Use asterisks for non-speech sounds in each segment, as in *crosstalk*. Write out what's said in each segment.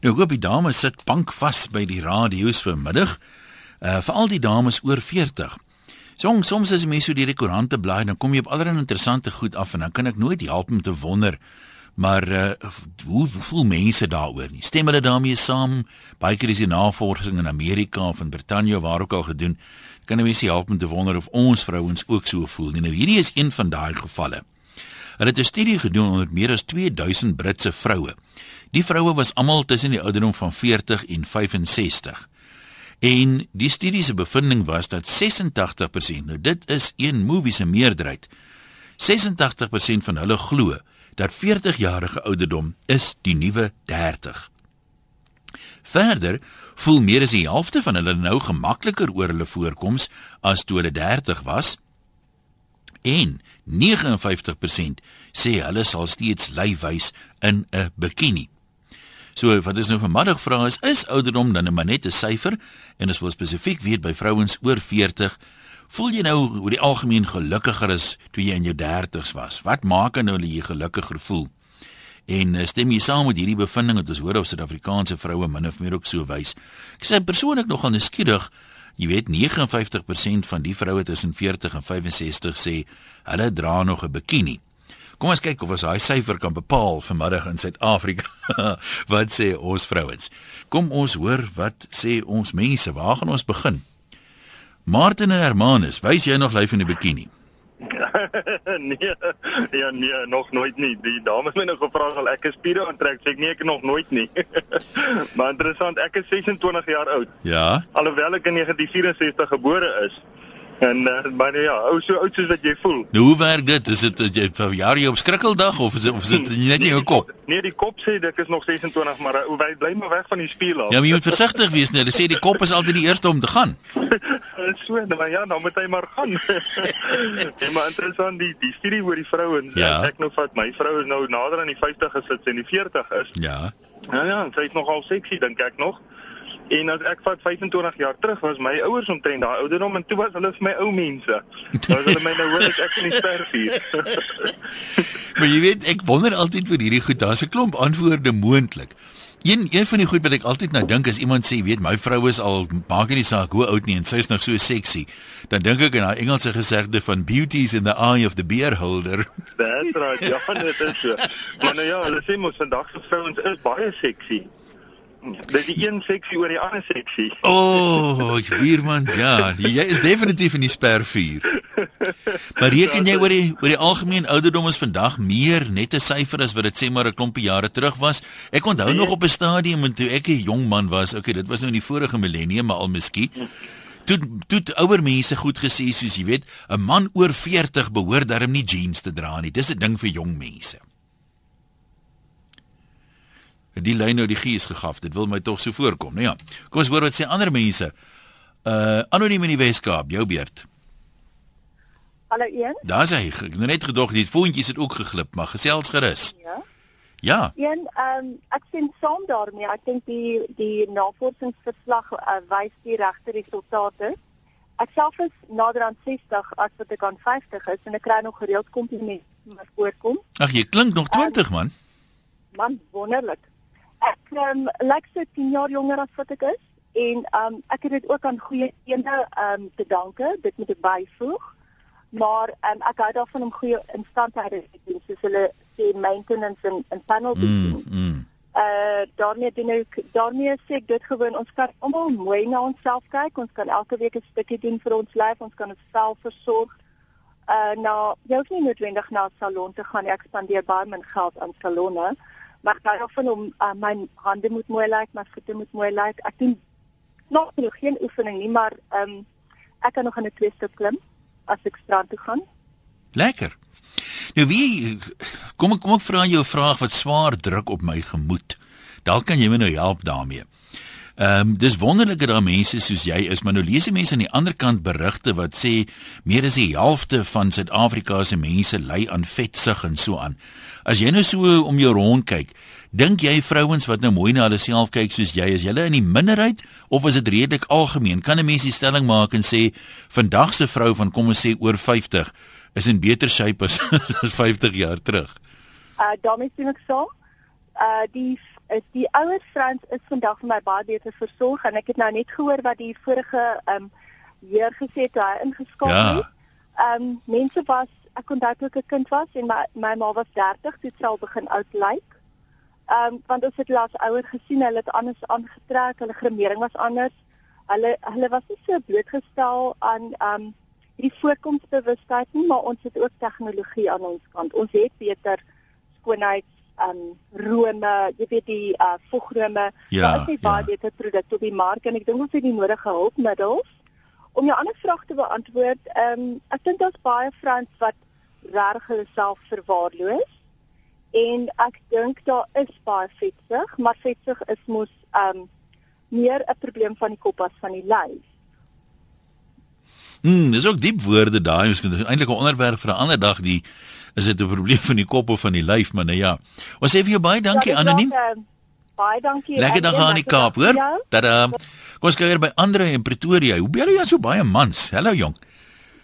Nou die dames sit bankvas by die radio's vanmiddag. Uh veral die dames oor 40. Soms soms as mense so die koerante blaai, dan kom jy op allerlei interessante goed af en dan kan ek nooit help om te wonder maar uh, hoe, hoe voel mense daaroor nie? Stem hulle daarmee saam? Baie keer is die navorsing in Amerika of in Brittanje waar ook al gedoen. Kan mense help om te wonder of ons vrouens ook so voel nie? Nou hierdie is een van daai gevalle. Hulle het 'n studie gedoen onder meer as 2000 Britse vroue. Die vroue was almal tussen die ouderdom van 40 en 65. En die studie se bevinding was dat 86%, nou dit is een movie se meerderheid, 86% van hulle glo dat 40-jarige ouderdom is die nuwe 30. Verder voel meer as die helfte van hulle nou gemakliker oor hulle voorkoms as toe hulle 30 was. En 59% sê hulle sal steeds lui wys in 'n bikini. So wat is nou vanmiddag vra is is ouderdom dan 'n net 'n syfer en as ons spesifiek weet by vrouens oor 40 voel jy nou oor die algemeen gelukkiger as toe jy in jou 30's was? Wat maak nou dat jy gelukkiger voel? En eh, stem jy saam met hierdie bevinding dat ons hoor of Suid-Afrikaanse vroue min of meer ook so wys? Ek sê persoonlik nogal nuuskierig jy weet 59% van die vroue tussen 40 en 65 sê hulle dra nog 'n bikini Kom ons kyk of ons daai syfer kan bepaal vanmiddag in Suid-Afrika. *laughs* wat sê ons vrouens? Kom ons hoor wat sê ons mense. Waar gaan ons begin? Martin en Hermanus, wys jy nog lyf in die bikini? *laughs* nee, ja nee, nog nooit nie. Die dames het my nou gevra al ek is spiere aantrek, sê ek nee, ek nog nooit nie. *laughs* maar interessant, ek is 26 jaar oud. Ja. Alhoewel ek in 1964 gebore is. En uh, maar ja, ou so oud soos wat jy voel. Nou hoe werk dit? Is dit dat jy vir jaar jy op skrikkeldag of is dit of is dit net in jou kop? Nee, die kop sê ek is nog 26, maar uh, hy bly maar weg van die spieël af. Ja, maar jy moet versigtig wees net. Hulle sê die kop is altyd die eerste om te gaan. *laughs* so, nou maar ja, dan moet hy maar gaan. *laughs* ja, maar interessant die die studie oor die vrouens. Ja. Ek nou vat my vrou is nou nader aan die 50 gesit en die 40 is. Ja. Ja ja, sy is nogal seksie dink ek nog. En as ek vat 25 jaar terug was my ouers omtrent daai ouderdom en toe was hulle vir my ou mense. Nou hulle my nou hoor ek in die sterfuur. *laughs* *laughs* maar jy weet ek wonder altyd vir hierdie goed, daar's 'n klomp antwoorde moontlik. Een een van die goed wat ek altyd nou dink as iemand sê, weet my vrou is al maak nie saak hoe oud nie en sy is nog so sexy, dan dink ek aan daai Engelse gesegde van beauty's in the eye of the beholder. *laughs* That's right, ja, dit is so. Maar nou ja, hulle sê mos vandag se vrouens is baie sexy. Dis die een seksie oor die ander seksie. O, oh, buurman, ja, jy is definitief in die spervuur. Maar reken jy oor die oor die algemeen ouderdom is vandag meer net 'n syfer as wat dit sê maar 'n klompie jare terug was. Ek onthou nee. nog op 'n stadium toe ek 'n jong man was. Okay, dit was nou in die vorige millennium, maar al miskien. Toe toe ouer mense goed gesê soos jy weet, 'n man oor 40 behoort darm nie jeans te dra nie. Dis 'n ding vir jong mense die lyn nou die gees gegaf. Dit wil my tog so voorkom, nee ja. Kom ons hoor wat sê ander mense. Uh anoniem in die Weskaap, jou beurt. Hallo een. Daar's hy. Ek het net gedog die voetjies het ook geglip, maar gesels gerus. Ja. Ja. Een ehm um, ek sien saam daarmee. Ek dink die die navorsingsverslag uh, wys die regte resultate. Ek self is nader aan 60 as wat ek aan 50 is en ek kry nog gereeld komplimente wat voorkom. Ag jy klink nog 20 um, man. Man, wonderlik. Ek um, lyk so 10 jaar jonger as wat ek is en um, ek het dit ook aan goeie eende um, te danke, dit moet ek byvoeg. Maar um, ek hou daarvan om goeie instandhouding te doen, soos hulle sê maintenance en en panel te mm, doen. Mm, mm. Uh daarmee doen ek daarmee sê ek dit gewoon ons kan almal mooi na onsself kyk. Ons kan elke week 'n stukkie doen vir ons lyf. Ons kan onsself versorg. Uh nou, jy hoef nie noodwendig na 'n salon te gaan. Ek spandeer baie min geld aan salonne maar ek hou van om uh, my hande moet mooi lyk, my voete moet mooi lyk. Ek doen nog nog geen oefening nie, maar ehm um, ek kan nog aan 'n twee stap klim as ek strand toe gaan. Lekker. Nou wie kom ek kom ek vra jou 'n vraag wat swaar druk op my gemoed. Dalk kan jy my nou help daarmee. Ehm um, dis wonderlik dat daar mense soos jy is, maar nou lees jy mense aan die ander kant berigte wat sê meer as die helfte van Suid-Afrika se mense ly aan vetsug en so aan. As jy nou so om jou rond kyk, dink jy vrouens wat nou mooi na hulle self kyk soos jy, is hulle in die minderheid of is dit redelik algemeen? Kan 'n mens die stelling maak en sê vandag se vrou van kom ons sê oor 50 is in beter shape as, *laughs* as 50 jaar terug? Uh daarmee sien ek so. Uh die die ouer Frans is vandag vir my baie beter versorg en ek het nou net gehoor wat die vorige ehm um, heer gesê het hy ingeskakel Ja. het. Ehm um, mense was ek onthou toe ek 'n kind was en my my ma was 30 toe sy al begin oud lyk. Ehm um, want ons het laas ouer gesien, hulle het anders aangetrek, hulle gremering was anders. Hulle hulle was nie so blootgestel aan ehm um, die voorkomsbewustheid nie, maar ons het ook tegnologie aan ons kant. Ons het beter skoonheids um rome, jy weet die uh vogrome. Ja, Daar is nie baie ja. beter produkte op die mark en ek dink ons het die nodige hulpmiddels. Om jou ander vraag te beantwoord, um ek dink daar's baie vrouens wat reg hulle self verwaarloos. En ek dink daar is baie vetsig, maar vetsig is mos um meer 'n probleem van die kop as van die lyf. Mm, dis ook diep woorde daai. Ons kan eintlik 'n onderwerp vir 'n ander dag die is dit 'n probleem van die kop of van die lyf, maar nou ja. Ons sê vir jou baie dankie Ja, anoniem. raak, um, Baie dankie. Lekker dag aan die Kaap, hoor. uh, kom ons kuier by Andre in Pretoria. Hoe bel jy so baie mans? Hallo jong.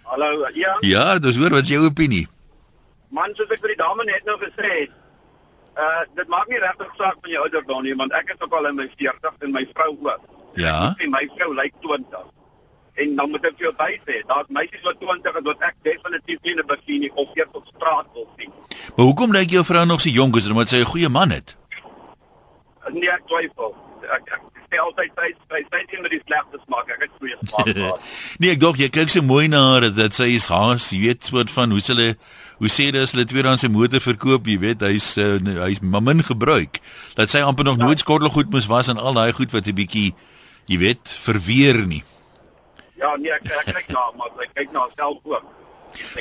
Hallo, ja, Ja, dis hoor wat is jou opinie? man, soos ek vir die dame net nou gesê het, uh dit maak nie regtig saak van jou ouderdom nie, want ek is ook al in my 40 en my vrou ook. Ja. En my vrou lyk 20. En dan moet ek vir jou by sê, daar's meisies wat 20 is wat ek definitief nie in 'n bikini of eers op straat wil sien. Maar hoekom lyk jou vrou nog so jonk is omdat sy 'n goeie man het? Nee, ek twyfel. Ek ek sê altyd sy sy sy sien met die slegste smaak. Ek het goeie smaak *laughs* nee, ek dink jy kyk so mooi na haar dat, sy is haas, jy weet soort van hoe hulle hoe sê dit as hulle tweedehands se motor verkoop, jy weet, hy's uh, hy's min gebruik. Dat sy amper nog nooit skottelgoed moes was en al daai goed wat 'n bietjie jy weet, verweer nie. Ja, nee, ek ek kyk na, maar sy kyk na haarself ook.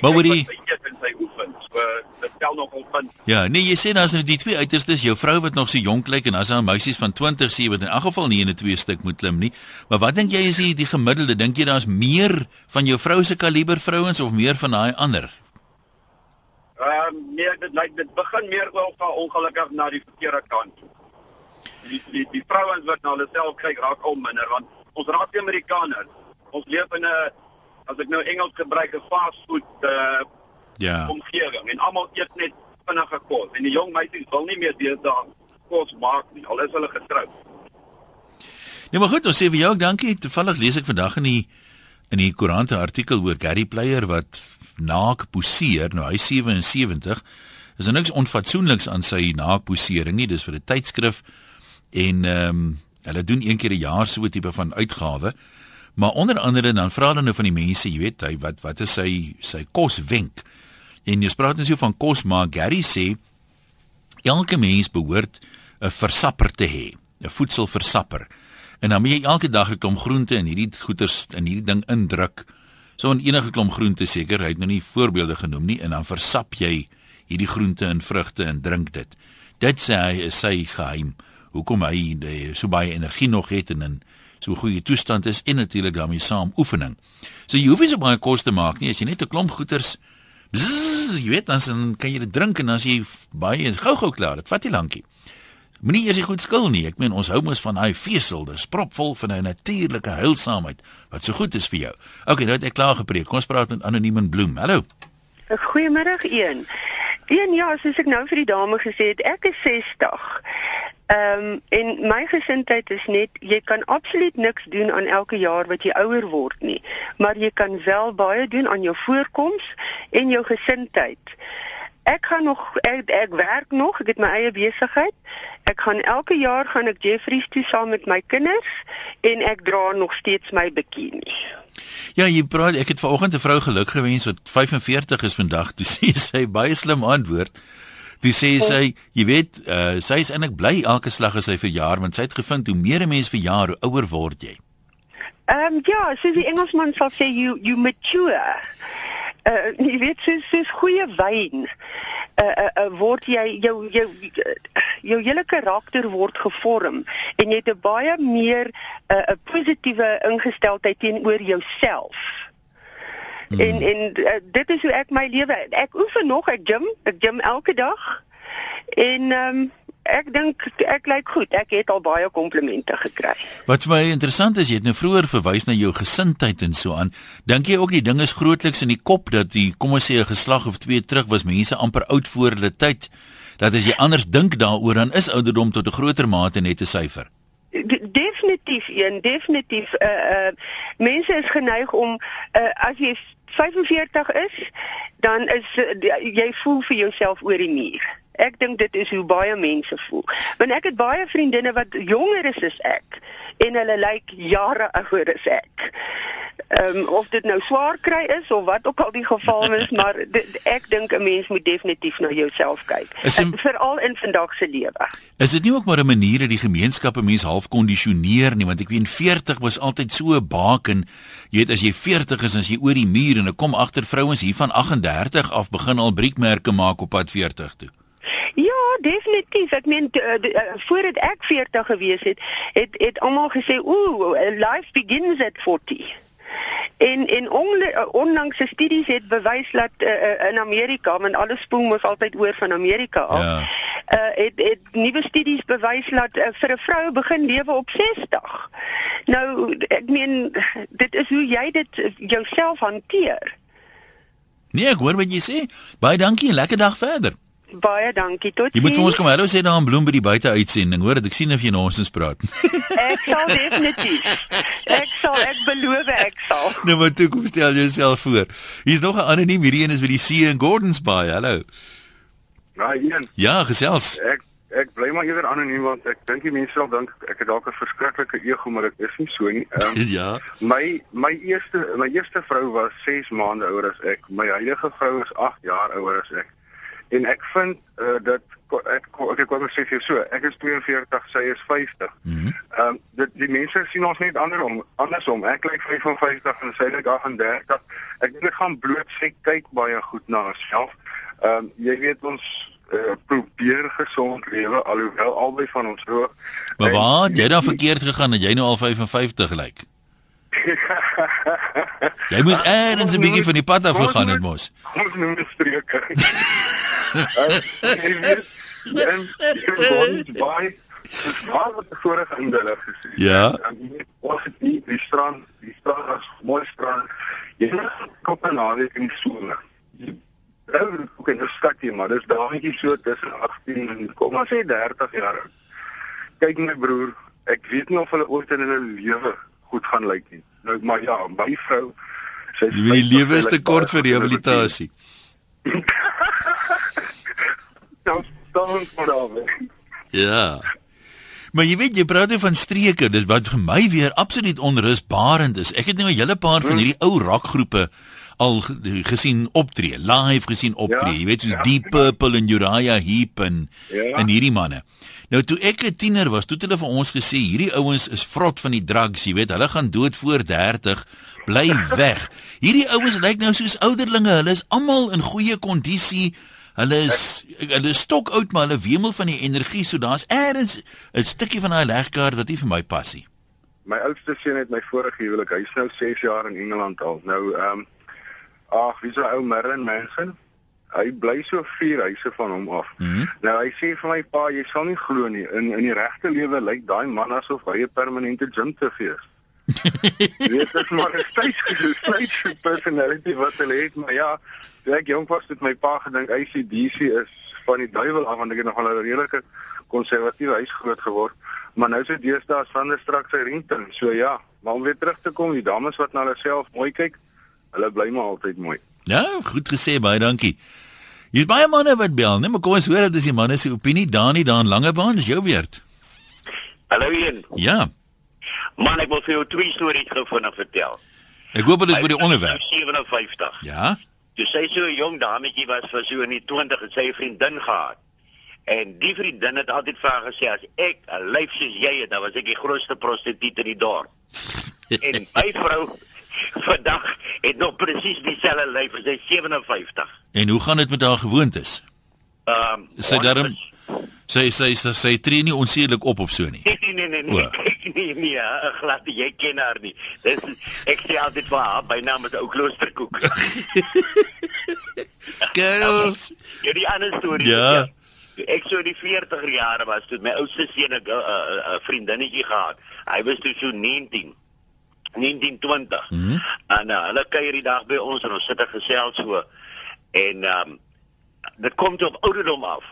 Maar wat die- eet en sy oefen. So dit tel nogal punt. Ja, nee, jy sê daar's nou die twee uiterstes, jou vrou wat nog so jonk lyk en as daar meisies van 20 sê wat in elk geval nie in 'n twee stuk moet klim nie. Maar wat dink jy is die, die gemiddelde? Dink jy daar's meer van jou vrou se kaliber vrouens of meer van daai ander? Ehm um, nee, dit lyk dit begin meer wel van ongelukkig na die verkeerde kant. Die die, die vrouens wat na hulle self kyk raak al minder want ons raak Amerikaners. Ons leef in 'n as ek nou Engels gebruik 'n fast food uh Ja. omgewing en almal eet net vinnige kos en die jong meisies wil nie meer deesdae kos maak nie. Al is hulle getroud. Nee, maar goed, ons sê vir jou ook dankie. Toevallig lees ek vandag in die in die koerant 'n artikel oor Gary Player wat naak poseer. Nou hy is 77. Is er niks onfatsoenliks aan sy naakposering nie. Dis vir 'n tydskrif en ehm um, hulle doen een keer 'n jaar so 'n tipe van uitgawe. Maar onder andere dan vra hulle nou van die mense, jy weet, hy wat wat is sy sy koswenk? En jy praat nou so van kos, maar Gary sê elke mens behoort 'n versapper te hê, 'n voedselversapper. En dan moet jy elke dag 'n klomp groente in hierdie goeters in hierdie ding indruk. So 'n enige klomp groente seker, hy het nou nie voorbeelde genoem nie en dan versap jy hierdie groente en vrugte en drink dit. Dit sê hy is sy geheim. Hoekom hy eh, so baie energie nog het en in so goeie toestand is en natuurlik daarmee saam oefening. So jy hoef nie so baie kos te maak nie as jy net 'n klomp goeters Bzzz, jy weet dan kan jy dit drink en dan as jy baie gou-gou klaar. Dit vat nie lankie. Moenie eers die goed skil nie. Ek meen ons hou mos van daai vesel, dis propvol van 'n natuurlike heilsaamheid wat so goed is vir jou. Okay, nou het ek klaar gepreek. Kom ons praat met anoniem en bloem. Hallo. Goeiemiddag een. Een ja, soos ek nou vir die dame gesê het, ek is 60. Ehm um, en my gesindheid is net jy kan absoluut niks doen aan elke jaar wat jy ouer word nie, maar jy kan wel baie doen aan jou voorkoms en jou gesindheid. Ek gaan nog ek, ek werk nog, ek het my eie besigheid. Ek gaan elke jaar gaan ek Jeffreys toe saam met my kinders en ek dra nog steeds my bikini. Ja, jy praat ek het vanoggend 'n vrou geluk gewens wat 45 is vandag. Toe sê sy baie slim antwoord. Toe sê sy, jy weet, uh, sy is eintlik bly elke slag as sy verjaar want sy het gevind hoe meer 'n mens verjaar, hoe ouer word jy. Ehm um, ja, soos die Engelsman sal sê you you mature. Uh jy weet soos soos goeie wyn. Uh, uh, uh word jy jou jou jou hele karakter word gevorm en jy het 'n baie meer 'n uh, positiewe ingesteldheid teenoor jouself. Mm. En en uh, dit is hoe ek my lewe. Ek oefen nog, ek gym, ek gym elke dag. En ehm um, ek dink ek lyk goed. Ek het al baie komplimente gekry. Wat vir my interessant is, jy het nou vroeër verwys na jou gesindheid en so aan. Dink jy ook die ding is grootliks in die kop dat die kom ons sê 'n geslag of twee terug was mense amper oud voor hulle tyd dat as jy anders dink daaroor dan is ouderdom tot 'n groter mate net 'n syfer. De- definitief een definitief uh uh mense is geneig om uh as jy 45 is dan is uh, jy voel vir jouself oor die muur. Ek dink dit is hoe baie mense voel. Want ek het baie vriendinne wat jonger is as ek en hulle lyk jare ouer as ek. Ehm um, of dit nou swaar kry is of wat ook al die geval is, *laughs* maar dit, ek dink 'n mens moet definitief na jouself kyk. Veral in vandag se lewe. Is dit nie ook maar 'n manier dat die gemeenskappe mense half kondisioneer nie want ek weet 40 was altyd so 'n baken. Jy weet as jy 40 is as jy oor die muur en ek kom agter vrouens hier van 38 af begin al briekmerke maak op pad 40 toe. Ja, definitief. Ek meen d- uh, voordat ek 40 gewees het, het het almal gesê, "Ooh, life begins at 40." En en uh, onlangs se studies het bewys dat uh, in Amerika, want alles spoel mos altyd oor van Amerika af. Ja. Uh, het het nuwe studies bewys dat uh, vir 'n vrou begin lewe op 60. Nou, ek meen dit is hoe jy dit jouself hanteer. Nee, ek hoor wat jy sê. Baie dankie en lekker dag verder. Baie dankie. Tot Jy moet vir ons kom hallo sê daar in Bloem by die buiteuitsending. Hoor dat ek sien of jy nonsens praat. *laughs* Ek sal definitief. Ek sal ek beloof ek sal. *laughs* nou maar toe kom stel jouself voor. Hier's nog 'n anoniem hierdie een is by die See in Gordons Bay. Hallo. Nou, een, Ja, gesels. ek ek bly maar eerder anoniem want ek dink die mense sal dink ek het dalk 'n verskriklike ego, maar dit is nie so nie. Ehm *laughs* Ja. My my eerste my eerste vrou was 6 maande ouer as ek. My huidige vrou is 8 jaar ouer as ek. En ek vind uh, dat ek ko- ek kom sê vir so, ek is 42, sy is 50. Mhm. Ehm um, dit die mense sien ons net andersom, andersom. Ek lyk 55 en sy lyk 38. Ek dink dit gaan bloot sê kyk baie goed na haarself. Ehm um, jy weet ons uh, probeer gesond lewe alhoewel albei van ons rook. Maar waar jy dan verkeerd gegaan dat jy nou al 55 lyk? *laughs* Jy moes eers 'n bietjie van die pad af gegaan het mos. Ons noem streke. *laughs* Jy en ons baie dis waar wat vorige indeling gesê. Ja. En jy Ons het nie die strand, die strand is mooi strand. Jy moet naweek in die somer. Jy Nou, ook in 'n stadjie, maar dis dametjie so tussen 18 en kom maar sê 30 jaar. oud. Kyk my broer, ek weet nie of hulle ooit in hulle lewe goed gaan lyk nie. Nou maar ja, my vrou sy Jy weet die lewe is te kort vir rehabilitasie. Nou, staan maar daar. Ja. Maar jy weet jy praat nou van streke, dis wat vir my weer absoluut onrusbarend is. Ek het nou 'n hele paar van hierdie ou rockgroepe al ge- gesien optree, live gesien optree. Ja, jy weet soos ja, Deep Purple en Uriah Heep en Ja. en hierdie manne. Nou toe ek 'n tiener was, toe het hulle vir ons gesê hierdie ouens is vrot van die drugs, jy weet, hulle gaan dood voor 30. Bly weg. *laughs* Hierdie ouens lyk nou soos ouderlinge. Hulle is almal in goeie kondisie. Hulle is hulle is stok oud maar hulle wemel van die energie so daar's eers 'n stukkie van daai legkaart wat nie vir my pas nie. My oudste seun het my vorige huwelik. Hy's nou 6 jaar in Engeland al. Nou ehm um, ag, wie se ou Merlin Manson? Hy bly so vier huise van hom af. Mhm. Nou hy sê vir my pa, jy sal nie glo nie. In in die regte lewe lyk daai man asof hy 'n permanente gym te fees. *laughs* Dit is maar 'n styf *laughs* styf personality wat hy het, maar ja, toe ek jong was het my pa gedink ACDC is van die duiwel af want ek het nog 'n redelike konservatiewe huis groot geword, maar nou sit deesdae Sander straks sy ringtone. So ja, maar om weer terug te kom, die dames wat na hulle self mooi kyk, hulle bly maar altyd mooi. Ja, goed gesê, baie dankie. Hier's baie manne wat bel, nee, maar kom ons hoor wat is die manne se opinie. Dani daar in Langebaan, dis jou beurt. Hallo Ian. Ja. Man, ek wil vir jou twee stories gou vinnig vertel. Ek hoop dit is by die onderwerp. 57. Ja. Toe sy so 'n jong dametjie was vir so in die 20 en sy 'n vriendin gehad. En die vriendin het altyd vir haar gesê as ek 'n lyf soos jy het, dan was ek die grootste prostituut in die dorp. *laughs* en my vrou vandag het nog presies dieselfde lyf as sy 57. En hoe gaan dit met haar gewoontes? Ehm um, Sy darm sy sy sy, sy tree nie onsedelik op of so nie. Nee nee nee nee, kyk *laughs* nie nee, uh, glad jy ken haar nie. Dis ek sê altyd vir haar, by naam is ou kloosterkoek. *laughs* Girls. *laughs* Ja, die ander storie. Ja. Ek so in die 40er jare was toe my oudste seun 'n 'n vriendinnetjie gehad. Hy was toe so 19. 1920. Mhm. En uh, hulle kuier die dag by ons en ons sit en gesels so. En ehm um, dit kom toe op ouderdom af.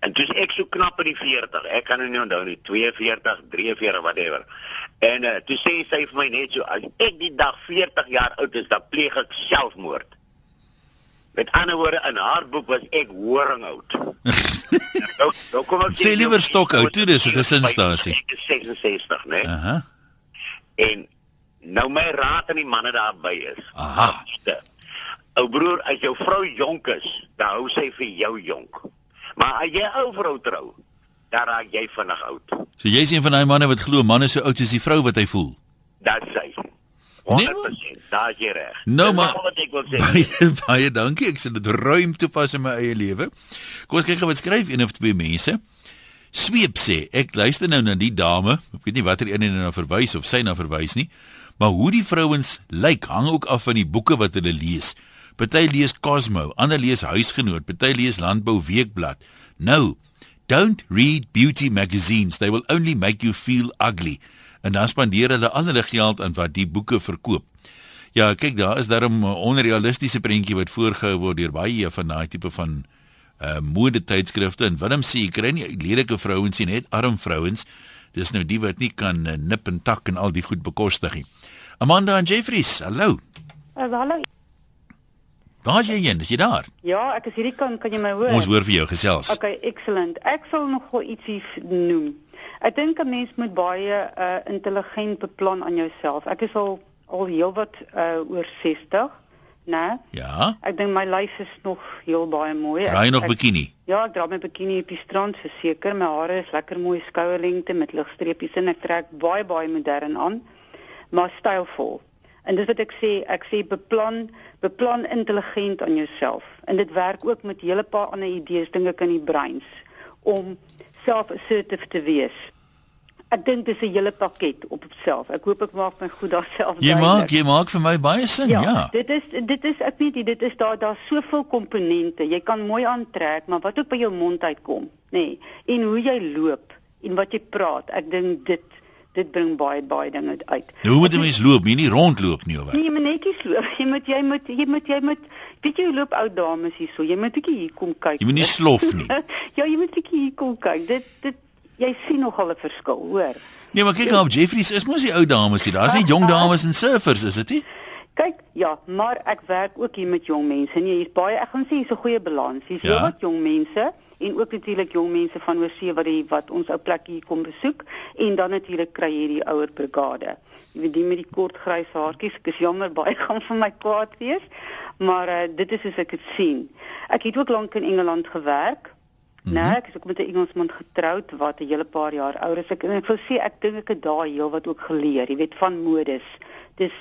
En toe ek so knap in die 40. Ek kan nou nie onthou nie 42, 43 whatever. En uh, toe sê sy vir my net so as ek die dag 40 jaar oud is, dan pleeg ek selfmoord. Met ander woorde in haar boek was ek horing oud. *laughs* nou, nou kom ek Sê liewer stok oud, toe dis 'n gesinsstasie. Ek is 66, né? Aha. En nou my raad aan die manne daar by is. Aha. Ou broer, as jou vrou jonk is, dan hou sy vir jou jonk. Maar as jy ou vrou trou, dan raak jy vinnig oud. So jy's een van daai manne wat glo manne so oud soos die vrou wat hy voel. Dit sê. 100%. Daar is jy reg. Nou maar wat ek wil sê. *laughs* baie baie dankie. Ek sal dit ruim toepas in my eie lewe. Kom ons kyk wat skryf een of twee mense. Sweep sê, ek luister nou na die dame, ek weet nie watter een nou verwys of sy na verwys nie, maar hoe die vrouens lyk hang ook af van die boeke wat hulle lees. Party lees Cosmo, ander lees Huisgenoot, party lees Landbou Weekblad. Nou, don't read beauty magazines. They will only make you feel ugly. En dan spandeer hulle al hulle geld aan wat die boeke verkoop. Ja, kyk, daar is daarom 'n onrealistiese prentjie wat voorgehou word deur baie van daai tipe van uh modetydskrifte en Willem sê jy kry nie lelike vrouens nie, net arm vrouens. Dis nou die wat nie kan uh, nip en tak en al die goed bekostig nie. Amanda en Jeffries, hallo. Uh, hallo. Waar jy heen? Is jy daar? Ja, ek is hierdie kant, kan jy my hoor? Ons hoor vir jou gesels. Okay, excellent. Ek sal nogal ietsie f- noem. Ek dink 'n mens moet baie uh intelligent beplan aan jouself. Ek is al al heelwat uh oor 60, né? Ja. Ek dink my lyf is nog heel baie mooi. Raai nog ek- bikini. Ja, ek dra my bikini op die strand verseker. My hare is lekker mooi skouerlengte met ligstreepies en ek trek baie baie modern aan, maar stylvol. En dis wat ek sê, ek sê beplan, beplan intelligent aan jouself. En dit werk ook met hele paar ander idees dink ek in die breins om self-assertive te wees. Ek dink dis 'n hele pakket op self. Ek hoop ek maak my goed daarself Jy maak jy maak vir my baie sin, ja. ja. Dit is dit is ek weet nie, dit is daar daar's soveel komponente. Jy kan mooi aantrek, maar wat ook by jou mond uitkom, nê? Nee, en hoe jy loop en wat jy praat. Ek dink dit dit bring baie baie dinge uit. Nou hoe moet 'n mens loop? Jy nie rondloop nie of wat? Nee, jy moet netjies loop. *laughs* Jy moet jy moet jy moet jy moet weet jy loop ou dames hierso. Jy moet bietjie hier kom kyk. Jy moet nie slof nie. *laughs* ja, jy moet bietjie hier kom kyk. Dit dit jy sien nogal 'n verskil, hoor. Nee, maar kyk nou op Jeffries is mos die ou dames hier. Daar's nie jong dames en surfers, is dit nie? Kyk, ja, maar ek werk ook hier met jong mense. Nee, hier's baie ek gaan sê hier's 'n goeie balans. Hier's ja. wat jong mense en ook natuurlik jong mense van oorsee wat die wat ons ou plek hier kom besoek en dan natuurlik kry jy die ouer brigade. Jy weet die met die kort grys haartjies. Ek is jammer baie *laughs* gaan vir my kwaad wees, maar uh, dit is soos ek dit sien. Ek het ook lank in Engeland gewerk. Mm -hmm. Nee, ek is ook met 'n Engelsman getroud wat 'n hele paar jaar ouer is. Ek en ek wil sê ek dink ek het daar heel wat ook geleer, jy weet van modes. Dis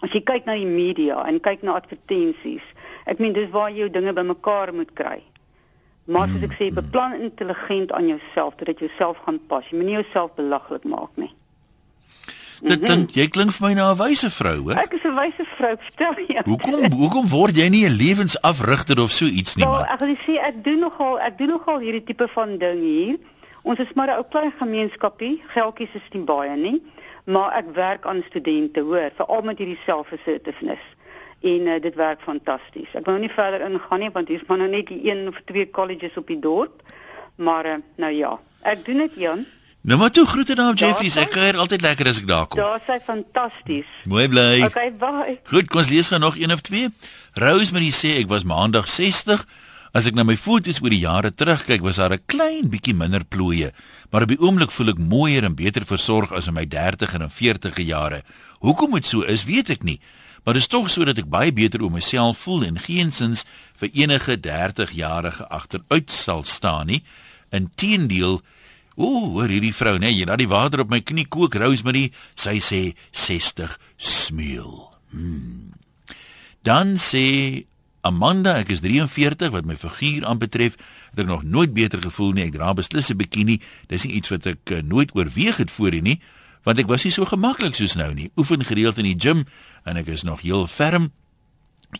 as jy kyk na die media en kyk na advertensies. Ek meen dis waar jy jou dinge bymekaar moet kry. Maar soos ek sê, beplan intelligent aan jouself dat dit jouself gaan pas. Jy moenie jouself belaglik maak nie. Dit dink jy klink vir my na 'n wyse vrou, hoor. Ek is 'n wyse vrou, vertel jy. Hoekom hoekom word jy nie 'n lewensafrigter of so iets nie, Wel, man? ek wil sê ek doen nogal ek doen nogal hierdie tipe van ding hier. Ons is maar 'n ou klein gemeenskapie, geldjies is nie baie nie, maar ek werk aan studente, hoor, veral met hierdie self-assertiveness. En uh, dit werk fantasties. Ek wil nou nie verder ingaan nie want hier's maar nou net die een of twee colleges op die dorp. Maar uh, nou ja, ek doen dit Jan. Nou maar toe groete daar op Jeffries. Ek kuier altyd lekker as ek daar kom. Daar sê fantasties. Mooi bly. Okay, bye. Goed, kom ons lees gou nog een of twee. Rosemary sê ek was maandag 60. As ek na my foto's oor die jare terugkyk, was daar 'n klein bietjie minder plooie, maar op die oomblik voel ek mooier en beter versorg as in my 30 en 40e jare. Hoekom dit so is, weet ek nie, maar dit is tog so dat ek baie beter oor myself voel en geensins vir enige 30-jarige agteruit sal staan nie. Inteendeel, ooh, hoor hierdie vrou, nee, jy laat die water op my knie kook, Rosemary, sy sê 60 smeel. Dan sê Amanda, ek is 43 wat my figuur aanbetref, het ek nog nooit beter gevoel nie. Ek dra beslis 'n bikini. Dis nie iets wat ek uh, nooit oorweeg het voorheen nie, want ek was nie so gemaklik soos nou nie. Oefen gereeld in die gim en ek is nog heel ferm.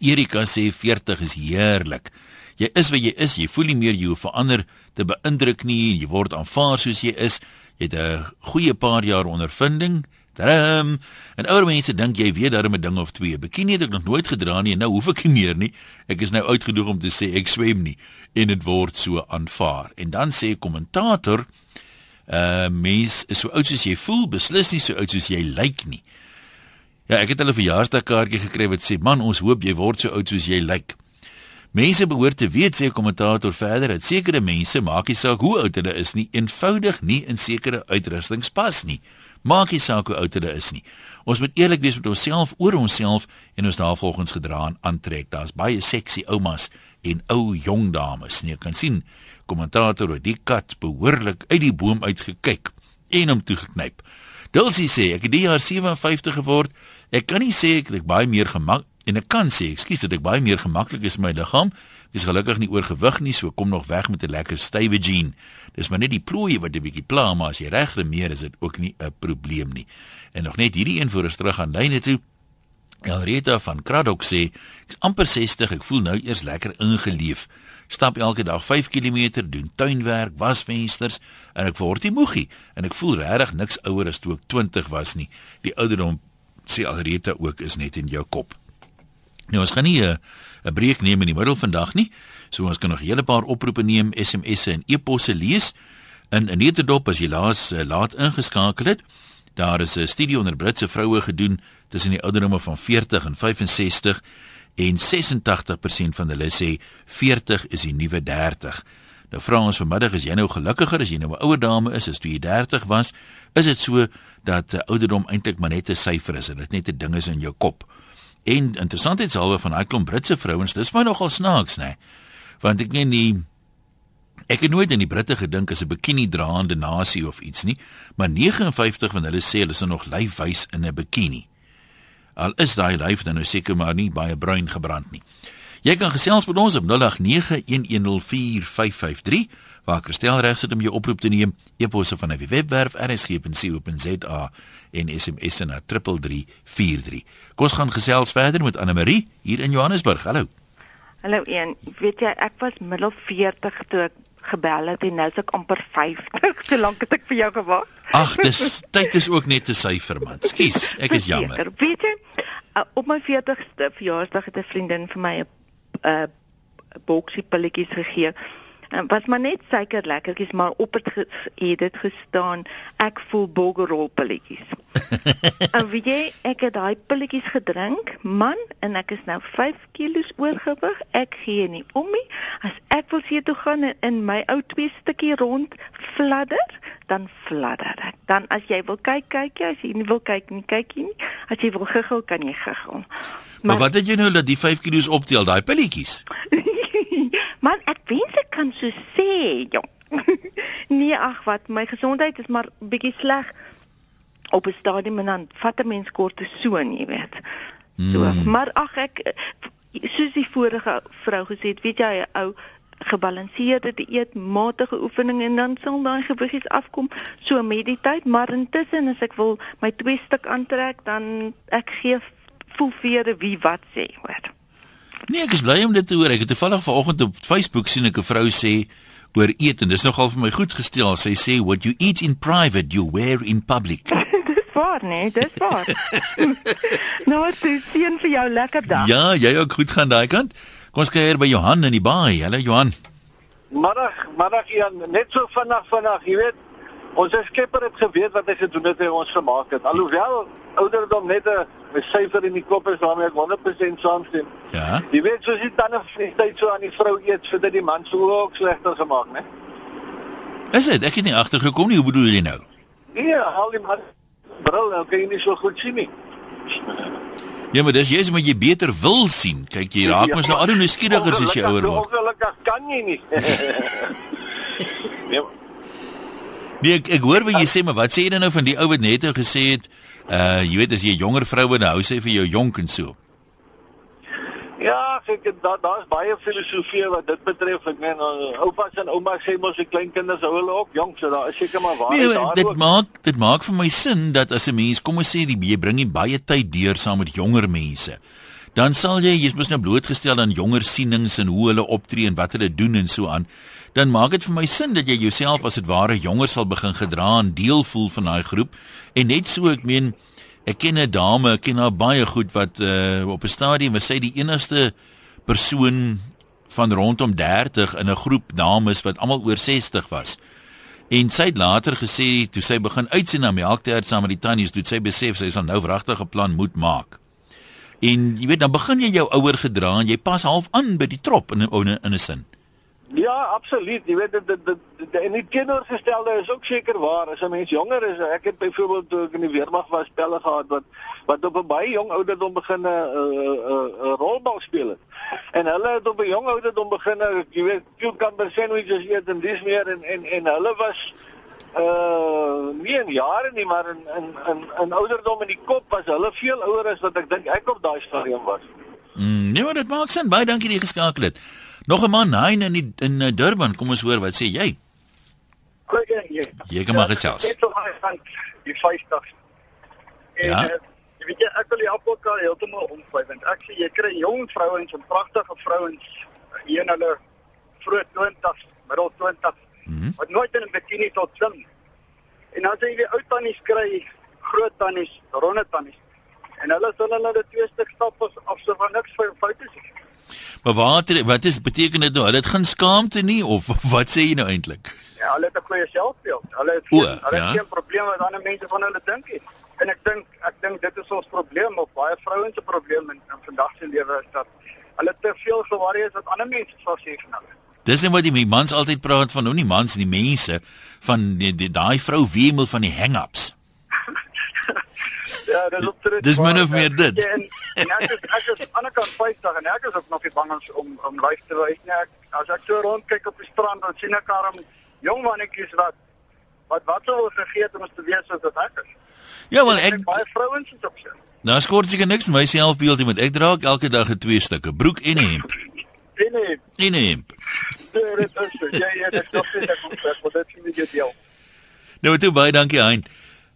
Erika sê 40 is heerlik. Jy is wat jy is, jy voel nie meer jy hoef verander te beïndruk nie, jy word aanvaar soos jy is. Jy het 'n goeie paar jaar ondervinding, Tadam. En ouer mense dink jy weet daarom 'n ding of twee. Bikini het ek nog nooit gedra nie en nou hoef ek nie meer nie. Ek is nou oud genoeg om te sê ek swem nie en dit word so aanvaar. En dan sê kommentator, uh mens is so oud soos jy voel, beslis nie so oud soos jy lyk nie. Ja, ek het hulle verjaarsdagkaartjie gekry wat sê, "Man, ons hoop jy word so oud soos jy lyk." Mense behoort te weet sê kommentator verder dat sekere mense maak nie saak hoe oud hulle is nie, eenvoudig nie in sekere uitrustings pas nie. Maak nie saak hoe oud hulle is nie. Ons moet eerlik wees met onsself oor onsself en ons daarvolgens gedra aantrek. Daar's baie seksie oumas en ou jong dames. Nee, kan sien kommentator het die kat behoorlik uit die boom uitgekyk en hom toegeknyp. Dulcie sê ek het die jaar 57 geword. Ek kan nie sê ek het baie meer gemak en ek kan sê, ekskuus dat ek baie meer gemaklik is met my liggaam. Ek is gelukkig nie oorgewig nie, so kom nog weg met 'n lekker stywe jean. Dis maar net die plooie wat 'n bietjie pla, maar as jy reg remeer is dit ook nie 'n probleem nie. En nog net hierdie een voor ons terug aan lyne toe. Elrita van Kraddock sê, ek's amper 60, ek voel nou eers lekker ingeleef. Stap elke dag 5 km, doen tuinwerk, was vensters en ek word nie moegie en ek voel regtig niks ouer as toe ek 20 was nie. Die ouderdom sê Elrita ook is net in jou kop. Nou ons gaan nie uh, 'n breek neem in die middel vandag nie. So ons kan nog 'n hele paar oproepe neem, SMS'e en e-posse lees. In 'n netedop as jy laas uh, laat ingeskakel het, daar is 'n studie onder Britse vroue gedoen tussen die ouderdomme van 40 en 65 en 86% van hulle sê 40 is die nuwe 30. Nou vra ons vanmiddag as jy nou gelukkiger as jy nou 'n ouer dame is as toe jy 30 was, is dit so dat uh, ouderdom eintlik maar net 'n syfer is en dit net 'n ding is in jou kop. En interessantheidshalwe van daai klomp Britse vrouens, dis my nogal snaaks, nê. Want ek meen nie ek het nooit aan die Britte gedink as 'n bikini draande nasie of iets nie, maar 59 van hulle sê hulle is nog lyfwys in 'n bikini. Al is daai lyf dan nou seker maar nie baie bruin gebrand nie. Jy kan gesels met ons op 0891104553 waar Christel reg sit om jou oproep te neem. E-posse van die webwerf rsg.co.za en SMS na 3343. Kom ons gaan gesels verder met Anne Marie hier in Johannesburg. Hallo. Hallo een. Weet jy, ek was middel 40 toe ek gebel het en nou is ek amper 50. So lank het ek vir jou gewag. Ag, dis tyd is ook net 'n syfer man. Skus, ek is jammer. Beter. Weet jy, uh, op my 40ste verjaarsdag het 'n vriendin vir my 'n uh, boksie pilletjies gegee. En was maar net suiker lekkertjies, maar op het, ge het dit gestaan ek voel boggerol pilletjies. *laughs* en weet jy, ek het daai pilletjies gedrink, man, en ek is nou 5 kg oorgewig. Ek gee nie om nie. As ek wil see toe gaan en in my ou twee stukkie rond fladder, dan fladder ek. Dan as jy wil kyk, kyk jy, as jy nie wil kyk nie, kyk jy nie. As jy wil giggel, kan jy giggel. Maar, maar wat het jy nou dat die 5 kg optel, daai pilletjies? *laughs* Man, ek wens ek kan so sê, jong. *laughs* nee, ag wat, my gesondheid is maar bietjie sleg op 'n stadium en dan vat 'n mens kort te so, jy weet. So, mm. maar ag ek soos die vorige vrou gesê het, weet jy, ou gebalanseerde dieet, matige oefening en dan sal daai gewigies afkom so met die tyd, maar intussen as ek wil my twee stuk aantrek, dan ek gee voel vir wie wat sê, hoor. Nee, ek is bly om dit te hoor. Ek het toevallig vanoggend op Facebook sien ek 'n vrou sê oor eet en dis nogal vir my goed gestel. Sy sê what you eat in private you wear in public. *laughs* dis waar, nee, dis waar. *laughs* nou, dis sien vir jou lekker dag. Ja, jy ook goed gaan daai kant. Kom ons kyk hier by Johan in die baai. Hallo Johan. Middag, middag Jan, net so vinnig vinnig, jy weet. Ons skepper het geweet wat hy gedoen het en ons gemaak het. Alhoewel ouderdom net 'n syfer in die kop is waarmee ek 100% saamstem. Ja. Jy weet soos die tande tyd so aan die vrou eet sodat die man so ook slegter gemaak, né? Is dit? Ek het nie agtergekom nie. Hoe bedoel jy nou? Nee, al die man bril, nou kan jy nie so goed sien nie. Ja, maar dis jy's moet jy beter wil sien. Kyk jy raak mos nou al hoe nuuskieriger as jy ouer word. Ongelukkig kan jy nie. nee. *laughs* Nee, ek, ek hoor wat jy sê, maar wat sê jy nou van die ou wat net nou gesê het, uh jy weet as jy 'n jonger vrou en hou sy vir jou jonk en so. Ja, ek daar daar's baie filosofie wat dit betref. Ek meen uh, oupas en oumas sê mos die kleinkinders hou hulle op jonk, so daar is seker maar waar nee, daar. Dit ook. maak dit maak vir my sin dat as 'n mens kom ons sê die jy bring baie tyd deur saam met jonger mense dan sal jy jy's mos nou blootgestel aan jonger sienings en hoe hulle optree en wat hulle doen en so aan. Dan maak dit vir my sin dat jy jouself as dit ware jonger sal begin gedra en deel voel van daai groep. En net so, ek meen, ek ken 'n dame, ek ken haar baie goed wat uh, op 'n stadium was sy die enigste persoon van rondom 30 in 'n groep dames wat almal oor 60 was. En sy het later gesê toe sy begin uitsien na melktert saam met die tannies, toe sy besef sy sal nou wragtig 'n plan moet maak. En jy weet dan begin jy jou ouer gedra en jy pas half aan by die trop in 'n in 'n sin. Ja, absoluut. Jy weet dit dit en die kindergestelde is ook seker waar. As 'n mens jonger is, ek het byvoorbeeld toe ek in die weermag was, pelle gehad wat wat op 'n baie jong ouderdom begin 'n uh, 'n uh, uh, rolbal speel het. En hulle het op 'n jong ouderdom begin, jy weet, cucumber sandwiches eet en dis meer en en en hulle was uh nie in jare nie maar in in in in ouderdom in die kop was hulle veel ouer as wat ek dink ek op daai stadium was. Mm, nee, maar dit maak sin. Baie dankie dat jy geskakel het. Nog 'n man, hy in die, in uh, Durban, kom ons hoor wat sê jy? Goeie jy. Jy kan maar gesels. Dit is baie van die 50. En Ja. uh, jy weet jy ek wil die appelkar heeltemal omvry want ek sê jy kry jong vrouens en pragtige vrouens hier in hulle vroeg 20s, middel 20s Mhm. wat nooit in 'n bikini tot nie. En dan sê jy die ou tannies kry groot tannies, ronde tannies. En hulle sal hulle die twee stuk stap as of so van niks vir foute sien. Maar wat wat is beteken dit nou? Hulle het geen skaamte nie of *laughs* wat sê jy nou eintlik? Ja, hulle het 'n goeie selfbeeld. Hulle het O, geen, hulle ja. het geen probleem wat ander mense van hulle dink nie. En ek dink ek dink dit is ons probleem of baie vrouens se probleem in, in vandag se lewe is dat hulle te veel geworry is wat ander mense sal sê van hulle. Dis net wat die mans altyd praat van, nou nie mans nie, mense van die, die daai vrou wemel van die hang-ups. Ja, dis op terug. Dis min of meer dit. Ja, en, en ek is ek is aan die ander kant 50 en ek is ook nog nie bang om om, lyf te wys nie. Ek, as ek so rond kyk op die strand dan sien ek arm jong mannetjies wat wat wat sou vergeet om ons te weet soos dat ek is. Ja, wel En ek baie vrouens is op sy. nou skort seker niks my selfbeeld nie, want ek dra elke dag 'n twee stukke broek en 'n hemp. Nee nee, En 'n hemp. Nee, dit is so. Ja ja, dit nog nie ek moet sê, maar dit nie jou deel. Nou toe baie dankie Hein.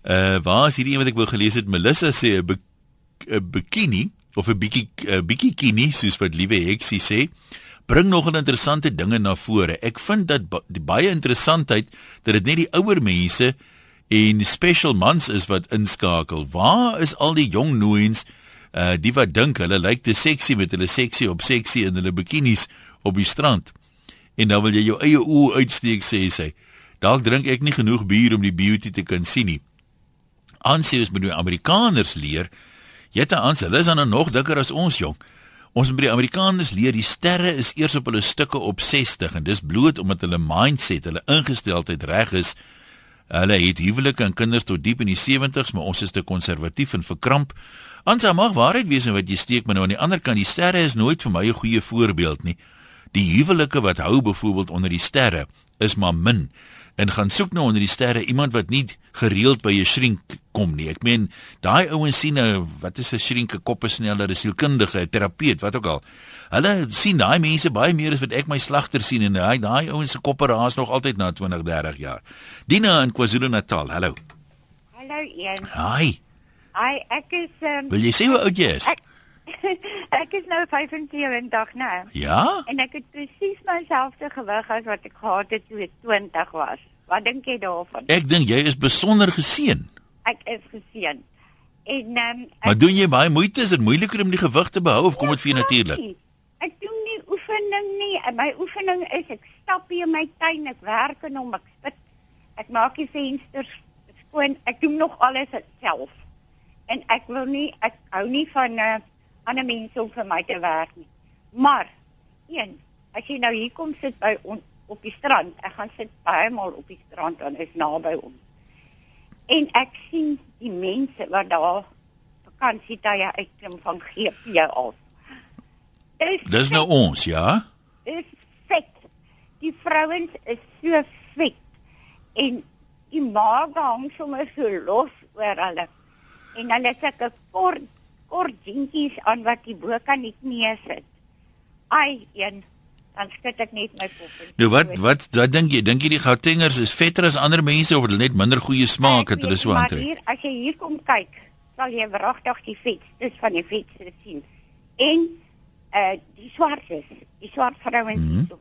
Uh waar is hierdie een wat ek wou gelees het? Melissa sê 'n 'n bikini of 'n bietjie 'n bikini soos wat liewe Heksie sê, bring nogal interessante dinge na vore. Ek vind dat ba baie interessantheid dat dit net die ouer mense en special mans is wat inskakel. Waar is al die jong nooiens uh die wat dink hulle lyk te seksie met hulle seksie op seksie in hulle bikinis op die strand? En dan wil jy jou eie oë uitsteek sê sy. Dalk drink ek nie genoeg bier om die beauty te kan sien nie. Aansê ons moet die Amerikaners leer. Jette aan, hulle is dan nou nog dikker as ons jong. Ons moet by die Amerikaners leer die sterre is eers op hulle stukke op 60 en dis bloot omdat hulle mindset, hulle ingesteldheid reg is. Hulle het huwelike en kinders tot diep in die 70's, maar ons is te konservatief en verkramp. Ansa mag waarheid wees in wat jy steek, maar nou aan die ander kant, die sterre is nooit vir my 'n goeie voorbeeld nie. Die huwelike wat hou byvoorbeeld onder die sterre is maar min en gaan soek nou onder die sterre iemand wat nie gereeld by 'n shrink kom nie. Ek meen, daai ouens sien nou wat is 'n shrink, 'n koppesneller, 'n sielkundige, 'n terapeut, wat ook al. Hulle sien daai mense baie meer as wat ek my slagter sien en daai daai ouens se koppe raas nog altyd na 20, 30 jaar. Dina in KwaZulu-Natal. Hallo. Hallo Ian. Hi. Hi, ek is um, Wil jy sê hoe oud jy is? Ek, *laughs* ek is nou 75 nou. Ja? En ek het presies myselfde gewig as wat ek gehad het toe ek 20 was. Wat dink jy daarvan? Ek dink jy is besonder geseën. Ek is geseën. En ehm um, Maar doen jy baie moeite? Is dit moeiliker om die gewig te behou of kom dit vir jou natuurlik? Ek doen nie oefening nie. My oefening is ek stap hier in my tuin, ek werk in hom, ek spit. Ek maak die vensters skoon. Ek doen nog alles self. En ek wil nie ek hou nie van uh, ander mense om vir my te werk nie. Maar een, as jy nou hier kom sit by on, op die strand, ek gaan sit baie maal op die strand en is naby ons. En ek sien die mense wat daar vakansietye uitklim van GP af. Dis Dis nou ons, ja? is vet. Die vrouens is so vet. En die maag hang sommer so los oor hulle. En hulle het sulke kort kort jeantjies aan wat die bo kan nie knie sit. Ai, een dan skud ek net my kop. Nou wat wat wat dink jy? Dink jy die Gautengers is vetter as ander mense of het hulle net minder goeie smaak het hulle so nie, maar aantrek? Hier, as jy hier kom kyk, sal jy wragtig die vetstes van die vetste sien. En uh die swartes, die swart vrouens. Mm -hmm.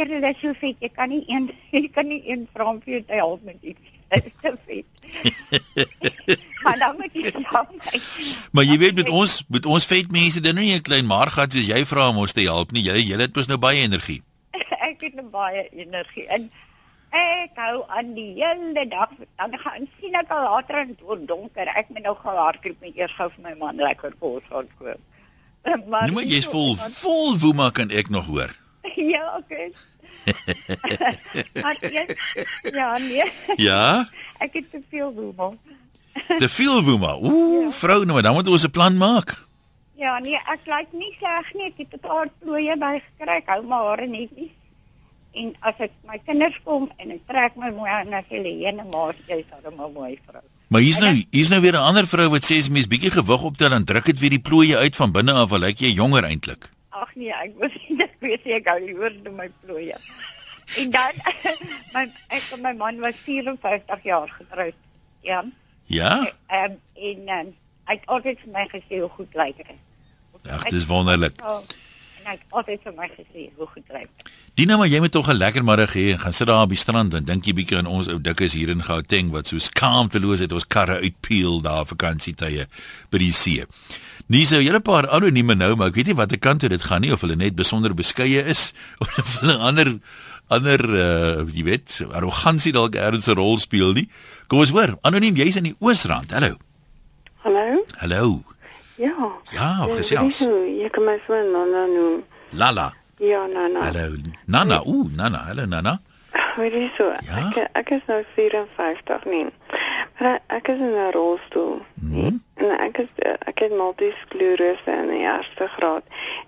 Hulle is so vet, jy kan nie een *laughs* jy kan nie een vrou vir jou help met iets. Is te vet. maar dan moet jy saam kyk. Maar jy weet met ons met ons vet mense dan nou nie 'n klein maargat soos jy vra om ons te help nie. Jy jy het mos nou baie energie. *laughs* ek het nou baie energie in. Ek hou aan die hele dag. Dan gaan sien ek al later in word donker. Ek moet nou gaan hardloop met eers gou vir my man lekker kos gaan koop. *laughs* Maar Nee, maar jy's vol vol woema kan ek nog hoor. *laughs* ja, okay. *laughs* jy, *laughs* ja, nee. Ja? Ek het te veel woema. *laughs* Te veel woema. Ooh, vrou, nou dan moet ons 'n plan maak. Ja, nee, ek lyk nie sleg nie. Ek het 'n paar plooie bygekry. Ek hou my hare netjies. En as ek my kinders kom en ek trek my mooi aan as hulle ene maar jy's dan 'n mooi vrou. Maar hier's nou hier's nou weer 'n ander vrou wat sê as mens bietjie gewig optel dan druk dit weer die plooie uit van binne af, al lyk jy jonger eintlik. Ag nee, ek wou nie ek weet nie, ek hou liewer doen my plooie. En dan *laughs* my ek en my man was 54 jaar getroud. Ja. Ja? Ehm en um, hy het altyd vir my gesê hoe goed lyk ek. Ag, dis wonderlik. Oh, en hy het altyd vir my gesê hoe goed lyk. Dina, maar jy moet tog 'n lekker middag hê en gaan sit daar op die strand en dink jy bietjie aan ons ou dikkes hier in Gauteng wat so skaamteloos het ons karre uitpeel daar vakansietye by die see. Nee, so julle paar anonieme nou, maar ek weet nie watter kant toe dit gaan nie of hulle net besonder beskeie is *laughs* of hulle ander ander uh jy weet, arrogansie dalk ergens 'n rol speel nie. Kom ons hoor, anoniem, jy's in die Oosrand. Hallo. Hallo? Hallo. Ja. Ja, gesels. Jy kan my so Nana noem. Lala. Ja, Nana. Hallo. Nana. Ooh, Nana. Hallo Nana. Weet jy so, Ja? ek ek is nou 54 nie. Maar ek- ek is in 'n rolstoel. Mhm. En ek is ek het multisklerose in die eerste graad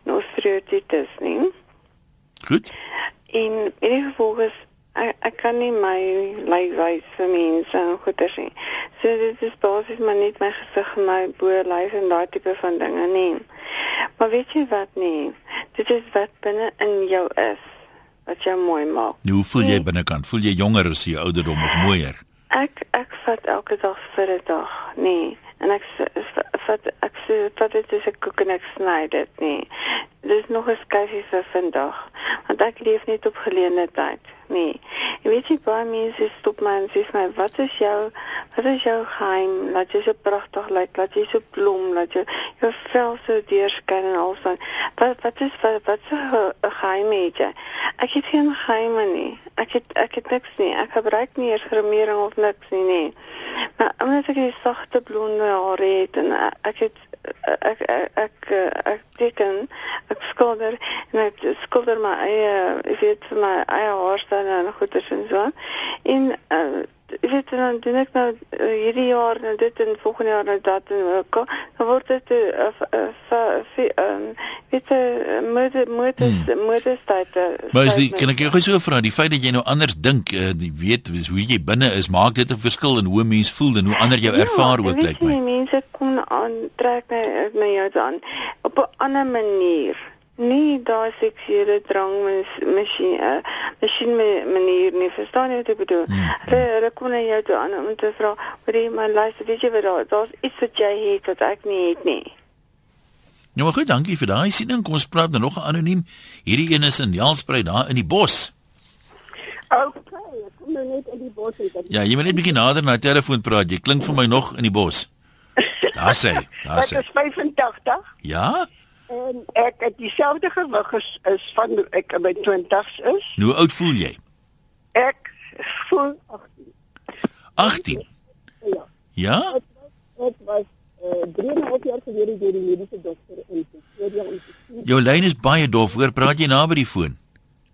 en osteoartritis nie. Goed. En in gevolg is ek, ek kan nie my lyf wys vir mense en goeders nie. So dit is basies maar net my gesig en my boorlyf en daai tipe van dinge nie. Maar weet jy wat nie? Dit is wat binne in jou is wat jou mooi maak. Nou, hoe voel jy binnekant? Voel jy jonger as jy ouderdom of mooier? Ek ek vat elke dag vir 'n dag, nee. En ek vat ek sê vat dit is 'n koek en ek sny dit nie. Dis nog 'n skyfie vir vandag, want ek leef net op geleende tyd, nee. Jy weet jy baie mense stop my en sê my, "Wat is jou wat is jou geheim? Laat jy so pragtig lyk, laat jy so blom, laat jy jou vel so deurskyn en al so. Wat wat is wat wat se ge- geheim het jy?" Ek het geen geheime nie. Ek het ek het niks nie. Ek gebruik nie eers gremering of niks nie, nee. Maar omdat ek die sagte blonde hare het en ek- ek het ek ek ek, ek teken ek skilder en ek skilder my eie ek weet vir my eie haarstyl en goeders en so. En uh, ek weet dan doen ek nou uh, hierdie jaar nou dit en volgende jaar nou dat en ook dan word dit 'n ehm weet jy mode mode mode tyd. Maar is die kan ek jou gou so vra, die feit dat jy nou anders dink, uh, die weet is hoe jy binne is, maak dit 'n verskil in hoe 'n mens voel en hoe ander jou ervaar ja, ook weet lyk jy, my. mense kom aan trek my my jou aan op 'n ander manier. Nie daai seksuele drang masjien uh, masjien manier nie. Verstaan jy wat ek bedoel? Hulle hulle kom na jou toe aan om te vra, "Wat jy my luister, weet jy wat daar daar's iets wat jy het wat ek nie het nie." Nou maar goed, dankie vir daai siening. Kom ons praat nou nog 'n anoniem. Hierdie een is in Jaalspruit daar in die bos. Okay, ek kom nou net in die bos uit. Ja, jy moet net bietjie nader na die telefoon praat. Jy klink vir my nog in die bos. Daar sê, daar Ek sê. is 85 Ja? en ek het dieselfde gewig as is van ek in my 20's is. Nou hoe oud voel jy? Ek voel 18. ja. Ja? Ek was uh, 3,5 jaar gelede deur die mediese dokter in Pretoria om te sien. Jou lyn is baie dof. Hoor, praat jy naby die foon?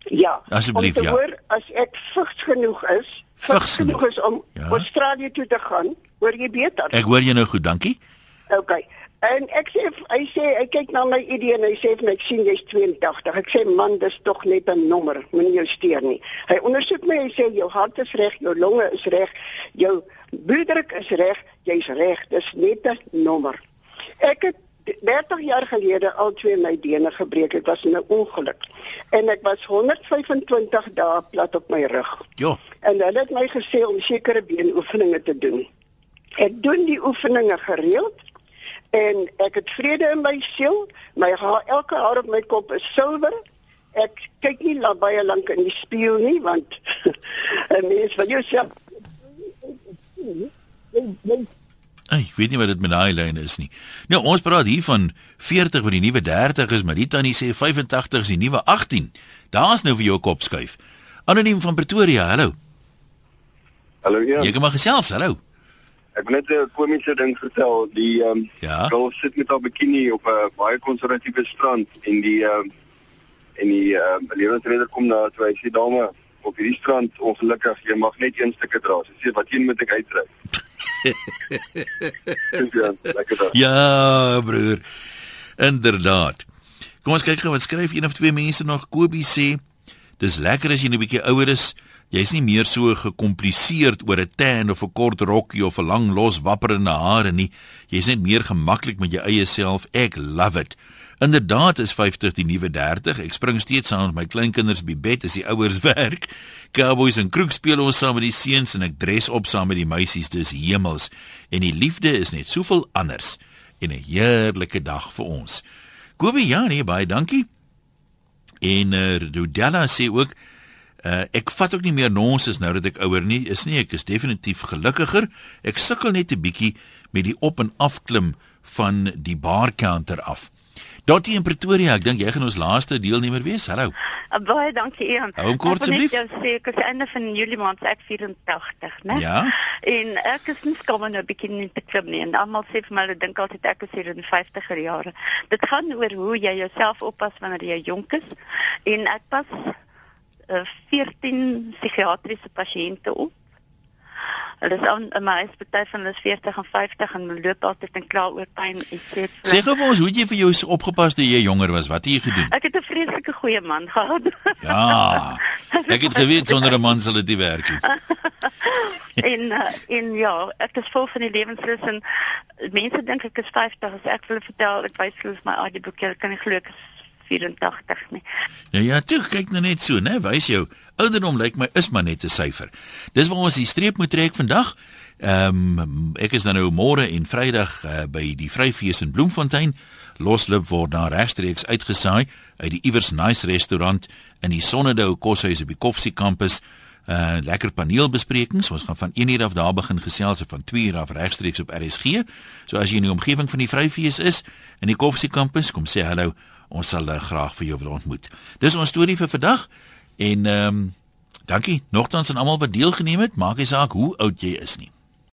Ja. Asseblief, ja. hoor as ek vigs genoeg is, Vigs genoeg. is om Ja. Australië toe te gaan, hoor jy beter. Ek hoor jou nou goed, dankie. Okay. En ek sê hy sê hy kyk na my ID en hy sê vir my ek sien jy's 82. Ek sê man, dis tog net 'n nommer, moenie jou steur nie. Hy ondersoek my en sê jou hart is reg, jou longe is reg, jou bloeddruk is reg, jy's reg, dis net 'n nommer. Ek het 30 jaar gelede al twee my bene gebreek. Dit was 'n ongeluk. En ek was 125 dae plat op my rug. Ja. En hulle het my gesê om sekere beenoefeninge te doen. Ek doen die oefeninge gereeld en ek het vrede in my siel. My haar, elke haar op my kop is silwer. Ek kyk nie la baie lank in die spieël nie want *laughs* 'n mens van jouself Ek weet nie wat dit met daai lyne is nie. Nou ons praat hier van 40 wat die nuwe 30 is, maar die tannie sê 85 is die nuwe 18. Daar's nou vir jou kop skuif. Anoniem van Pretoria, hallo. Hallo ja. Jy kom maar gesels, hallo. Ek wil net 'n komiese ding vertel. Die ehm um, Ja. girl sit met haar bikini op 'n baie konservatiewe strand en die ehm um, en die ehm um, lewensredder kom na toe hy sê dame op hierdie strand ongelukkig jy mag net een stukkie dra. Sy sê wat een moet ek uitry? *laughs* ja. Ja, broer. Inderdaad. Kom ons kyk gou wat skryf een of twee mense nog. Kobie sê dis lekker as jy 'n bietjie ouer is. Jy's nie meer so gekompliseerd oor 'n tan of 'n kort rokkie of 'n lang los wapperende hare nie. Jy's net meer gemaklik met jou eie self. Ek love it. Inderdaad is 50 die nuwe 30. Ek spring steeds saam met my kleinkinders by bed as die ouers *laughs* werk. Cowboys en kroeg speel ons saam met die seuns en ek dress op saam met die meisies. Dis hemels. En die liefde is net soveel anders en 'n heerlike dag vir ons. Kobie ja, nee, baie dankie. En uh, Rudella sê ook uh, ek vat ook nie meer nonsens nou dat ek ouer nie is nie. Ek is definitief gelukkiger. Ek sukkel net 'n bietjie met die op en af klim van die bar counter af. Dottie in Pretoria, ek dink jy gaan ons laaste deelnemer wees. Hallo. Uh, Baie dankie Ian. Hou hom kort, asseblief. sê ek is einde van Julie maand se ek 84, né? Ja. En ek is nie skaam om nou 'n bietjie nie te klim nie. En almal sê vir my hulle dink altyd ek is hier in die 50er jare. Dit gaan oor hoe jy jouself oppas wanneer jy jonk is. En ek pas uh, 14 psigiatriese pasiënte op. Hulle is aan in my party van hulle is 40 en 50 en hulle loop altyd en kla oor pyn en sê Sê gou vir ons, hoe jy vir jou opgepas toe jy jonger was? Wat het jy gedoen? Ek het 'n vreeslike goeie man gehad. Ja. Ek het geweet sonder 'n man sal dit nie werk nie. *laughs* en uh, en ja, ek is vol van die lewenslus en mense dink ek is 50 as ek hulle vertel ek wys hulle my ID-boek, ek kan nie glo ek is 84 nie. Nou ja, toe kyk nou net so, né? Wys jou ouderdom lyk my is maar net 'n syfer. Dis waar ons die streep moet trek vandag. Ehm um, ek is dan nou môre en Vrydag uh, by die Vryfees in Bloemfontein. Loslip word daar regstreeks uitgesaai uit die Iewers Nice restaurant in die Sonnedou koshuis op die Koffsie kampus. Uh lekker paneelbesprekings. Ons gaan van 1 uur af daar begin gesels en van 2 uur af regstreeks op RSG. So as jy in die omgewing van die Vryfees is in die Koffsie kampus, kom sê hallo. Ons sal uh, graag vir jou wil ontmoet. Dis ons storie vir vandag en ehm um, dankie nogtans aan almal wat deelgeneem het. Maak nie saak hoe oud jy is nie.